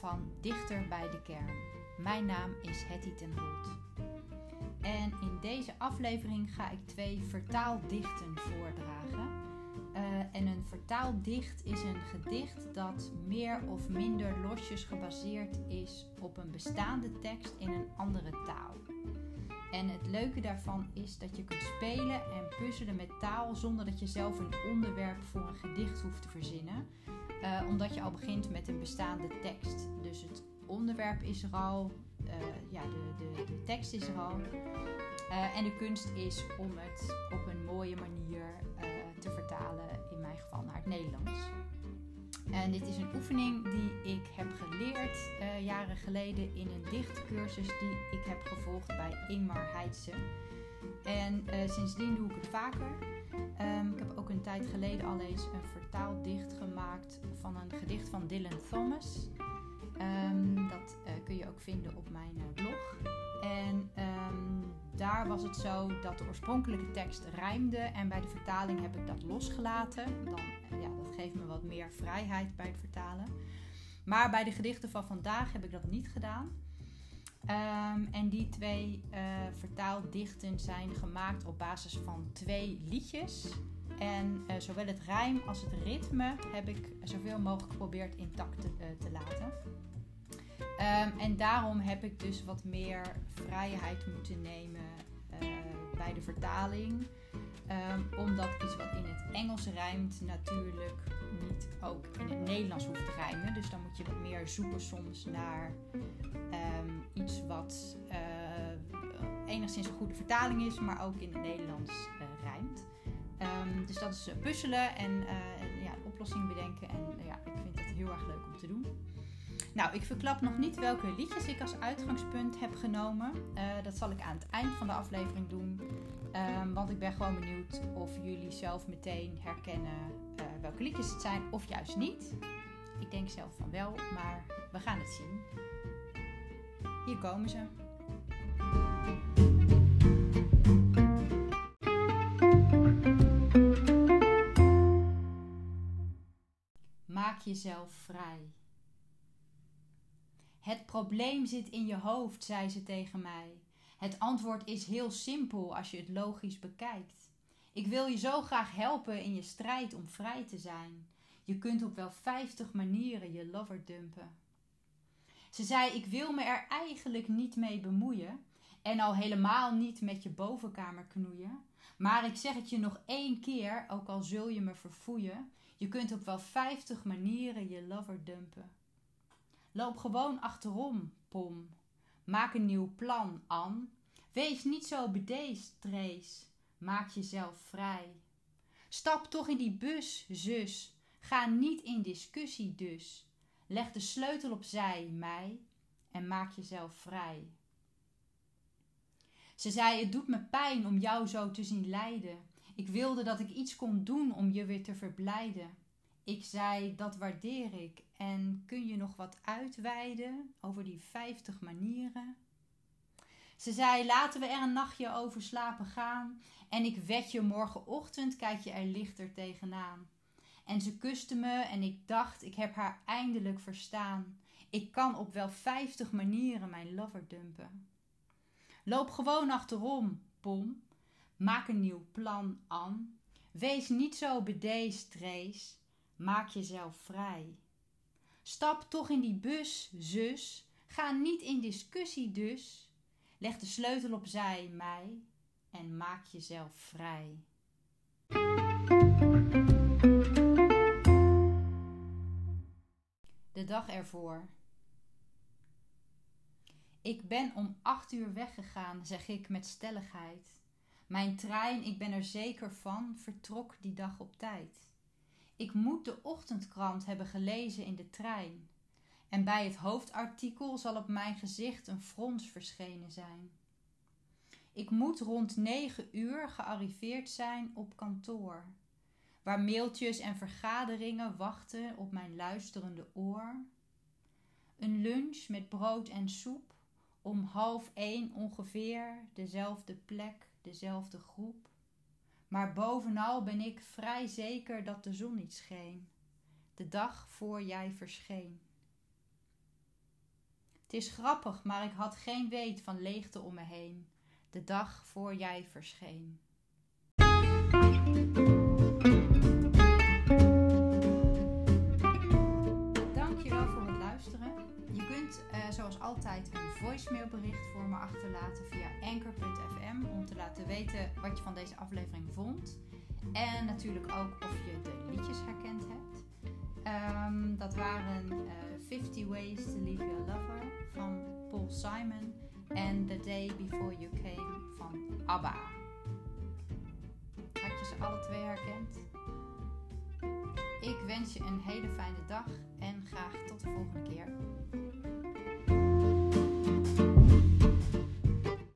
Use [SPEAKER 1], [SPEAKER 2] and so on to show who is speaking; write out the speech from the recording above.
[SPEAKER 1] van Dichter bij de Kern. Mijn naam is Hetty ten Holt. En in deze aflevering ga ik twee vertaaldichten voordragen. Uh, en een vertaaldicht is een gedicht dat meer of minder losjes gebaseerd is op een bestaande tekst in een andere taal. En het leuke daarvan is dat je kunt spelen en puzzelen met taal zonder dat je zelf een onderwerp voor een gedicht hoeft te verzinnen. Uh, omdat je al begint met een bestaande tekst. Dus het onderwerp is er al, uh, ja, de, de, de, tekst is er al. Uh, en de kunst is om het op een mooie manier te vertalen, in mijn geval naar het Nederlands. En dit is een oefening die ik heb geleerd jaren geleden in een dichtcursus die ik heb gevolgd bij Ingmar Heidse. En uh, sindsdien doe ik het vaker. Um, ik heb ook een tijd geleden al eens een vertaaldicht gemaakt van een gedicht van Dylan Thomas. Um, dat uh, kun je ook vinden op mijn blog. En um, daar was het zo dat de oorspronkelijke tekst rijmde en bij de vertaling heb ik dat losgelaten. Dan, ja, dat geeft me wat meer vrijheid bij het vertalen. Maar bij de gedichten van vandaag heb ik dat niet gedaan. Um, en die twee uh, vertaaldichten zijn gemaakt op basis van twee liedjes. En uh, zowel het rijm als het ritme heb ik zoveel mogelijk geprobeerd intact te, uh, te laten. Um, en daarom heb ik dus wat meer vrijheid moeten nemen bij de vertaling. Um, omdat iets wat in het Engels rijmt natuurlijk niet ook in het Nederlands hoeft te rijmen. Dus dan moet je wat meer zoeken soms naar um, iets wat uh, enigszins een goede vertaling is, maar ook in het Nederlands uh, rijmt. dus dat is puzzelen en ja, oplossingen bedenken. En ja, ik vind het heel erg leuk om te doen. Nou, ik verklap nog niet welke liedjes ik als uitgangspunt heb genomen. Uh, dat zal ik aan het eind van de aflevering doen. Um, want ik ben gewoon benieuwd of jullie zelf meteen herkennen uh, welke liedjes het zijn of juist niet. Ik denk zelf van wel, maar we gaan het zien. Hier komen ze. Maak jezelf vrij. Het probleem zit in je hoofd, zei ze tegen mij. Het antwoord is heel simpel als je het logisch bekijkt. Ik wil je zo graag helpen in je strijd om vrij te zijn. Je kunt op wel vijftig manieren je lover dumpen. Ze zei: Ik wil me er eigenlijk niet mee bemoeien. En al helemaal niet met je bovenkamer knoeien. Maar ik zeg het je nog één keer, ook al zul je me verfoeien. Je kunt op wel vijftig manieren je lover dumpen. Loop gewoon achterom, Pom. Maak een nieuw plan, An. Wees niet zo bedeesd, Trace. Maak jezelf vrij. Stap toch in die bus, zus. Ga niet in discussie dus. Leg de sleutel opzij, mij, en maak jezelf vrij. Ze zei: Het doet me pijn om jou zo te zien lijden. Ik wilde dat ik iets kon doen om je weer te verblijden. Ik zei: Dat waardeer ik en kun je nog wat uitweiden over die 50 manieren? Ze zei: Laten we er een nachtje over slapen gaan. En ik wed je, morgenochtend kijk je er lichter tegenaan. En ze kuste me en ik dacht: Ik heb haar eindelijk verstaan. Ik kan op wel 50 manieren mijn lover dumpen. Loop gewoon achterom, Pom. Maak een nieuw plan, An. Wees niet zo bedeesd, Trace. Maak jezelf vrij. Stap toch in die bus, zus. Ga niet in discussie dus. Leg de sleutel opzij, mij, en maak jezelf vrij. De dag ervoor. Ik ben om acht uur weggegaan, zeg ik met stelligheid. Mijn trein, ik ben er zeker van, vertrok die dag op tijd. Ik moet de ochtendkrant hebben gelezen in de trein. En bij het hoofdartikel zal op mijn gezicht een frons verschenen zijn. Ik moet rond negen uur gearriveerd zijn op kantoor, waar mailtjes en vergaderingen wachten op mijn luisterende oor. Een lunch met brood en soep, om half één ongeveer, dezelfde plek, dezelfde groep. Maar bovenal ben ik vrij zeker dat de zon niet scheen, de dag voor jij verscheen. Het is grappig, maar ik had geen weet van leegte om me heen. De dag voor jij verscheen. Kunt uh, zoals altijd een voicemailbericht voor me achterlaten via anchor.fm om te laten weten wat je van deze aflevering vond. En natuurlijk ook of je de liedjes herkend hebt. Um, dat waren uh, 50 Ways to Leave Your Lover van Paul Simon en The Day Before You Came van ABBA. Had je ze alle twee herkend? Ik wens je een hele fijne dag en graag tot de volgende keer.